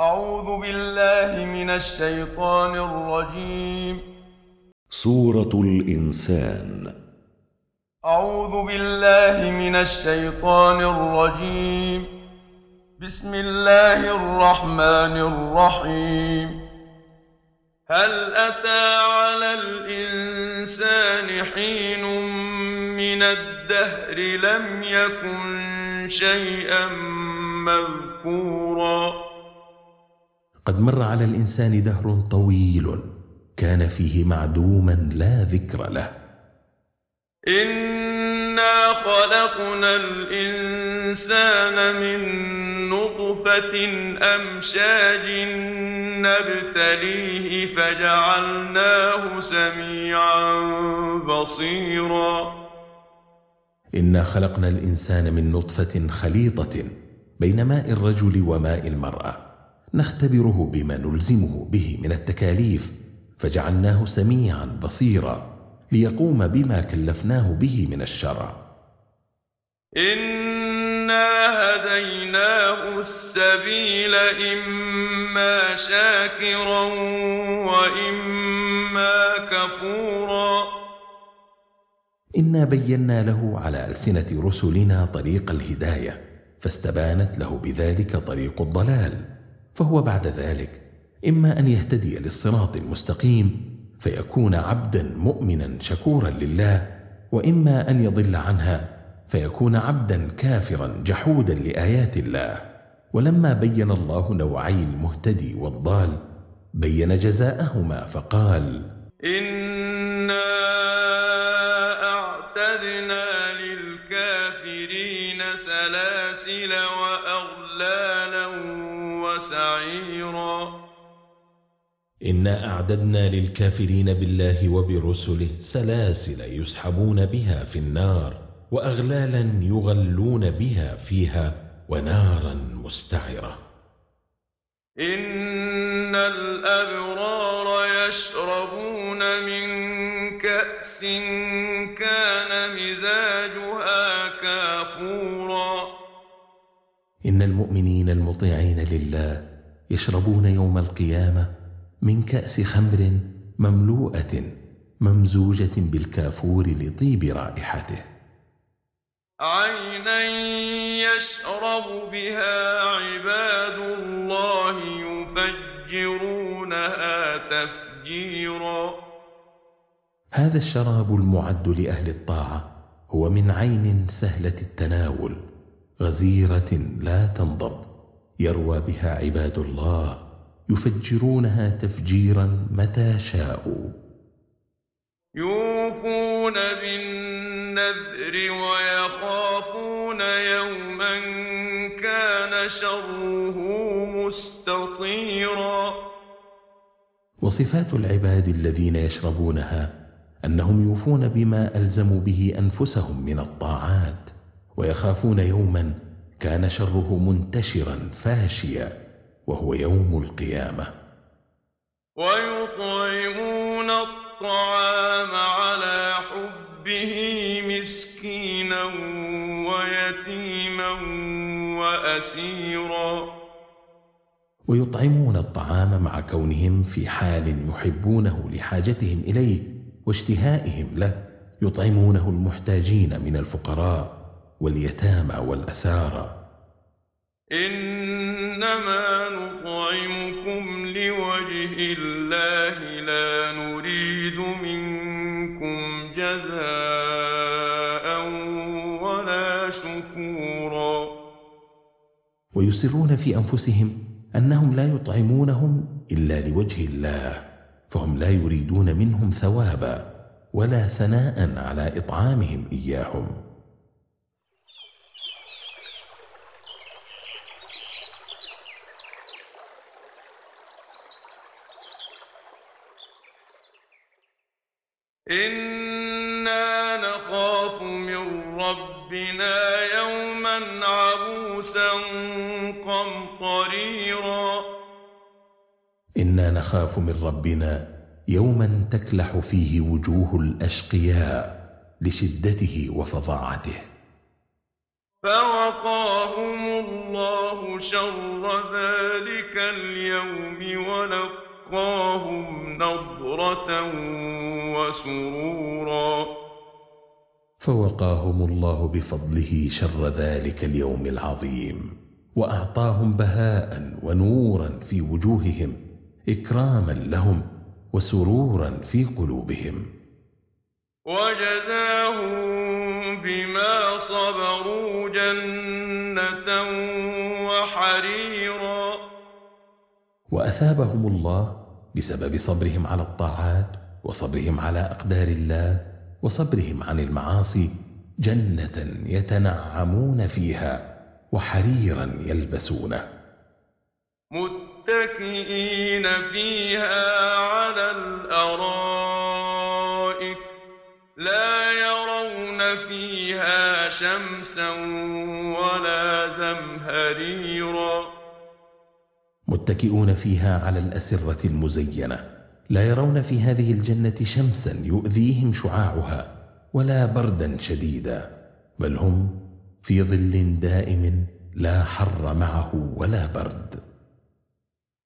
أعوذ بالله من الشيطان الرجيم. سورة الإنسان. أعوذ بالله من الشيطان الرجيم. بسم الله الرحمن الرحيم. هل أتى على الإنسان حين من الدهر لم يكن شيئا مذكورا؟ قد مر على الإنسان دهر طويل كان فيه معدوما لا ذكر له. انا خلقنا الانسان من نطفه امشاج نبتليه فجعلناه سميعا بصيرا. انا خلقنا الانسان من نطفه خليطه بين ماء الرجل وماء المراه. نختبره بما نلزمه به من التكاليف فجعلناه سميعا بصيرا ليقوم بما كلفناه به من الشرع. انا هديناه السبيل اما شاكرا واما كفورا. انا بينا له على السنة رسلنا طريق الهدايه فاستبانت له بذلك طريق الضلال. فهو بعد ذلك إما أن يهتدي للصراط المستقيم فيكون عبدا مؤمنا شكورا لله وإما أن يضل عنها فيكون عبدا كافرا جحودا لآيات الله. ولما بين الله نوعي المهتدي والضال بين جزاءهما فقال انا اعتدنا للكافرين سلاسل واغلالا وسعيرا. إنا أعددنا للكافرين بالله وبرسله سلاسل يسحبون بها في النار وأغلالا يغلون بها فيها ونارا مستعرة. إن الأبرار يشربون من كأس كان إن المؤمنين المطيعين لله يشربون يوم القيامة من كأس خمر مملوءة ممزوجة بالكافور لطيب رائحته. عينا يشرب بها عباد الله يفجرونها تفجيرا. هذا الشراب المعد لأهل الطاعة هو من عين سهلة التناول غزيرة لا تنضب. يروى بها عباد الله يفجرونها تفجيرا متى شاءوا. يوفون بالنذر ويخافون يوما كان شره مستطيرا. وصفات العباد الذين يشربونها أنهم يوفون بما ألزموا به أنفسهم من الطاعات. ويخافون يوما كان شره منتشرا فاشيا وهو يوم القيامة. ويطعمون الطعام على حبه مسكينا ويتيما واسيرا. ويطعمون الطعام مع كونهم في حال يحبونه لحاجتهم إليه واشتهائهم له يطعمونه المحتاجين من الفقراء. واليتامى والأسارى. إنما نطعمكم لوجه الله لا نريد منكم جزاء ولا شكورا. ويسرون في أنفسهم أنهم لا يطعمونهم إلا لوجه الله فهم لا يريدون منهم ثوابا ولا ثناء على إطعامهم إياهم. إنا نخاف من ربنا يوما عبوسا قمطريرا. إنا نخاف من ربنا يوما تكلح فيه وجوه الأشقياء لشدته وفظاعته. فوقاهم الله شر ذلك اليوم ولقاهم نضرة وسرورا. فوقاهم الله بفضله شر ذلك اليوم العظيم وأعطاهم بهاء ونورا في وجوههم إكراما لهم وسرورا في قلوبهم. وجزاهم بما صبروا جنة وحريرا. وأثابهم الله بسبب صبرهم على الطاعات وصبرهم على أقدار الله وصبرهم عن المعاصي جنة يتنعمون فيها وحريرا يلبسونه. متكئين فيها على الأرائك لا يرون فيها شمسا ولا زمهريرا. متكئون فيها على الأسرة المزينة. لا يرون في هذه الجنة شمسا يؤذيهم شعاعها ولا بردا شديدا بل هم في ظل دائم لا حر معه ولا برد.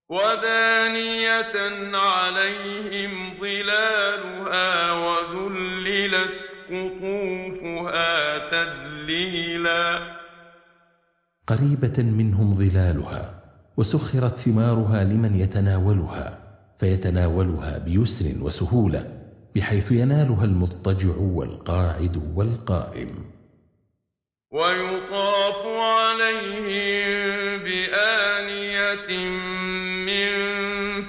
ودانية عليهم ظلالها وذللت قطوفها تذليلا. قريبة منهم ظلالها وسخرت ثمارها لمن يتناولها فيتناولها بيسر وسهولة بحيث ينالها المضطجع والقاعد والقائم. ويطاف عليهم بآنية من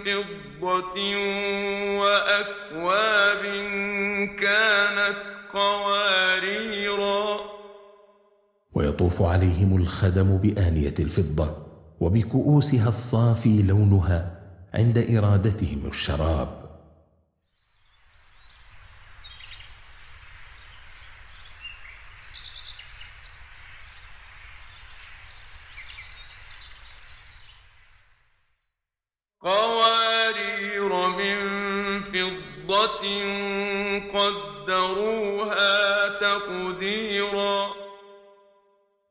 فضة وأكواب كانت قواريرا. ويطوف عليهم الخدم بآنية الفضة وبكؤوسها الصافي لونها عند إرادتهم الشراب. قوارير من فضة قدروها تقديرا.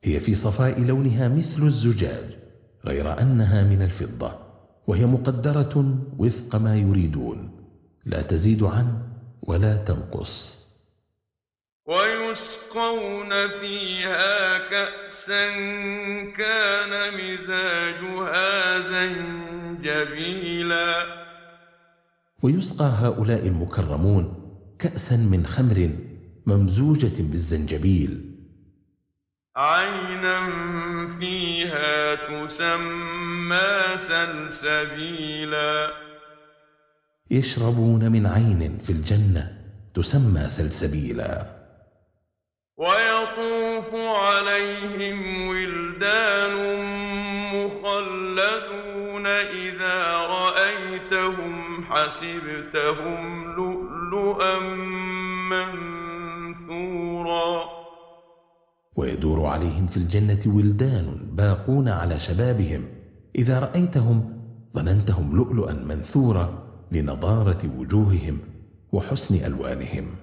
هي في صفاء لونها مثل الزجاج. غير أنها من الفضة وهي مقدرة وفق ما يريدون. لا تزيد عنه ولا تنقص. ويسقون فيها كأسا كان مزاجها زنجبيلا. ويسقى هؤلاء المكرمون كأسا من خمر ممزوجة بالزنجبيل. عينا فيها تسمى سلسبيلا. يشربون من عين في الجنة تسمى سلسبيلا. ويطوف عليهم ولدان مخلدون إذا رأيتهم حسبتهم لؤلؤا منثورا. ويدور عليهم في الجنة ولدان باقون على شبابهم. إذا رأيتهم ظننتهم لؤلؤا منثورا لنضارة وجوههم وحسن ألوانهم.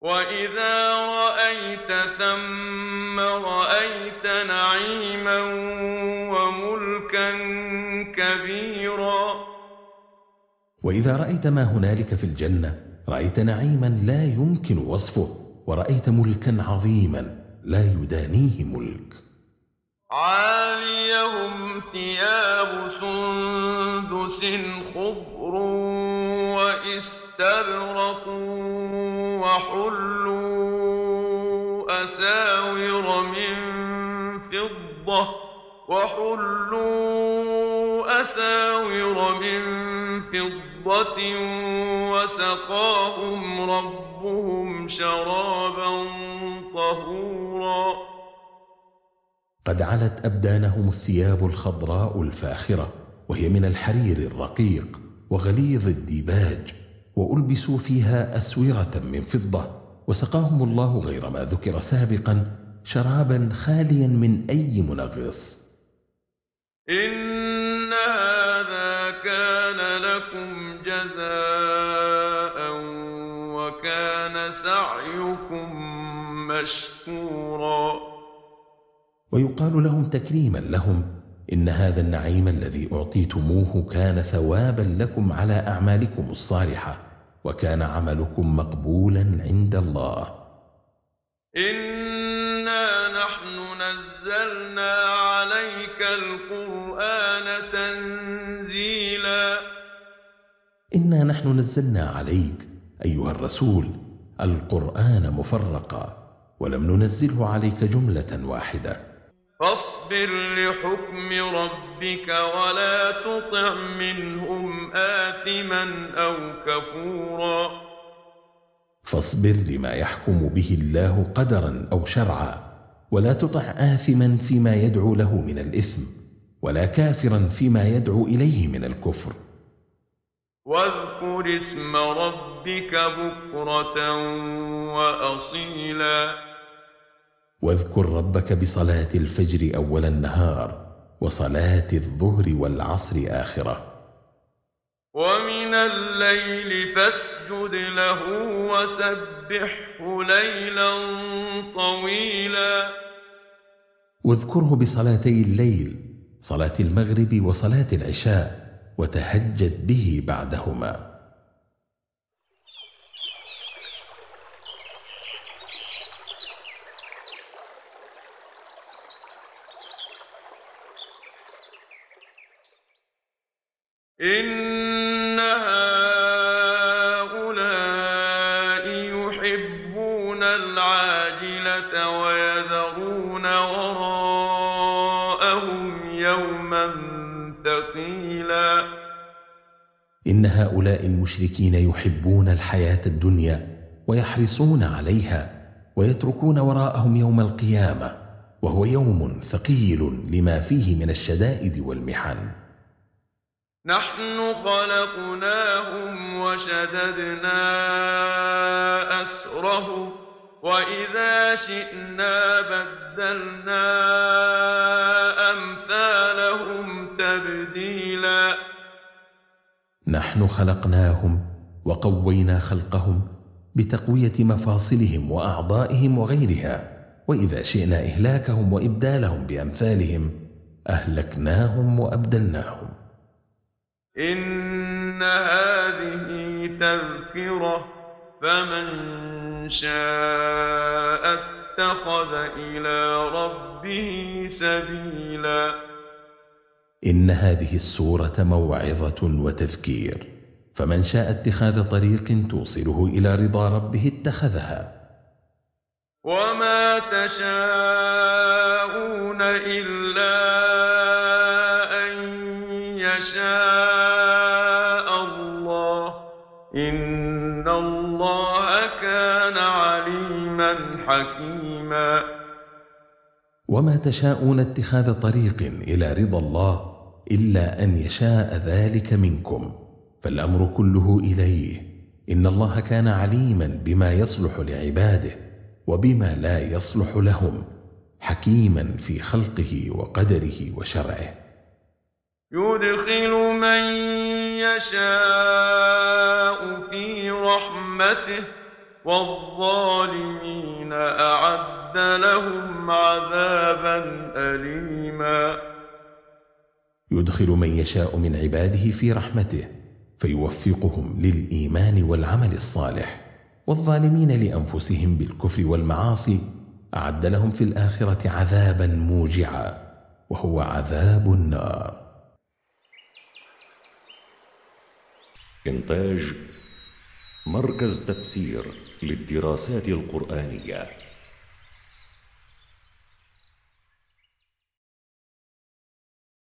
وإذا رأيت ثم رأيت نعيما وإذا رأيت ما هنالك في الجنة رأيت نعيما لا يمكن وصفه ورأيت ملكا عظيما لا يدانيه ملك. عاليهم ثياب سندس خضر واستبرق وحلوا أساور من فضة وحلوا أساور من فضة وسقاهم ربهم شرابا طهورا. قد علت أبدانهم الثياب الخضراء الفاخرة وهي من الحرير الرقيق وغليظ الديباج وألبسوا فيها أسورة من فضة. وسقاهم الله غير ما ذكر سابقا شرابا خاليا من أي منغص. إن هذا كان لكم جزاء وكان سعيكم مشكورا. ويقال لهم تكريما لهم إن هذا النعيم الذي أعطيتموه كان ثوابا لكم على أعمالكم الصالحة وكان عملكم مقبولا عند الله. إنا نحن نزلنا عليك القرآن تنزيلا إنا نحن نزلنا عليك أيها الرسول القرآن مفرقا ولم ننزله عليك جملة واحدة. فاصبر لحكم ربك ولا تطع منهم آثما أو كفورا. فاصبر لما يحكم به الله قدرا أو شرعا ولا تطع آثما فيما يدعو له من الإثم ولا كافرا فيما يدعو إليه من الكفر. واذكر اسم ربك بكرة وأصيلا. واذكر ربك بصلاة الفجر أول النهار وصلاة الظهر والعصر آخرة. ومن الليل فاسجد له وسبحه ليلا طويلا. واذكره بصلاتي الليل صلاة المغرب وصلاة العشاء وتهجد به بعدهما. إن هؤلاء المشركين يحبون الحياة الدنيا ويحرصون عليها ويتركون وراءهم يوم القيامة وهو يوم ثقيل لما فيه من الشدائد والمحن. نحن خلقناهم وشددنا أسرهم وإذا شئنا بدلنا أمثالهم تبديلا. نحن خلقناهم وقوينا خلقهم بتقوية مفاصلهم وأعضائهم وغيرها وإذا شئنا إهلاكهم وإبدالهم بأمثالهم أهلكناهم وأبدلناهم. إن هذه تذكرة فمن شاء اتخذ إلى ربه سبيلا. إن هذه السورة موعظة وتذكير. فمن شاء اتخاذ طريق توصله إلى رضا ربه اتخذها. وما تشاءون إلا أن يشاء الله. إن الله كان عليما حكيما. وما تشاءون اتخاذ طريق إلى رضا الله إلا أن يشاء ذلك منكم فالأمر كله إليه. إن الله كان عليما بما يصلح لعباده وبما لا يصلح لهم حكيما في خلقه وقدره وشرعه. يدخل من يشاء في رحمته والظالمين أعد لهم عذابا أليما يدخل من يشاء من عباده في رحمته فيوفقهم للإيمان والعمل الصالح. والظالمين لأنفسهم بالكفر والمعاصي أعد لهم في الآخرة عذابا موجعا وهو عذاب النار. إنتاج مركز تفسير للدراسات القرآنية.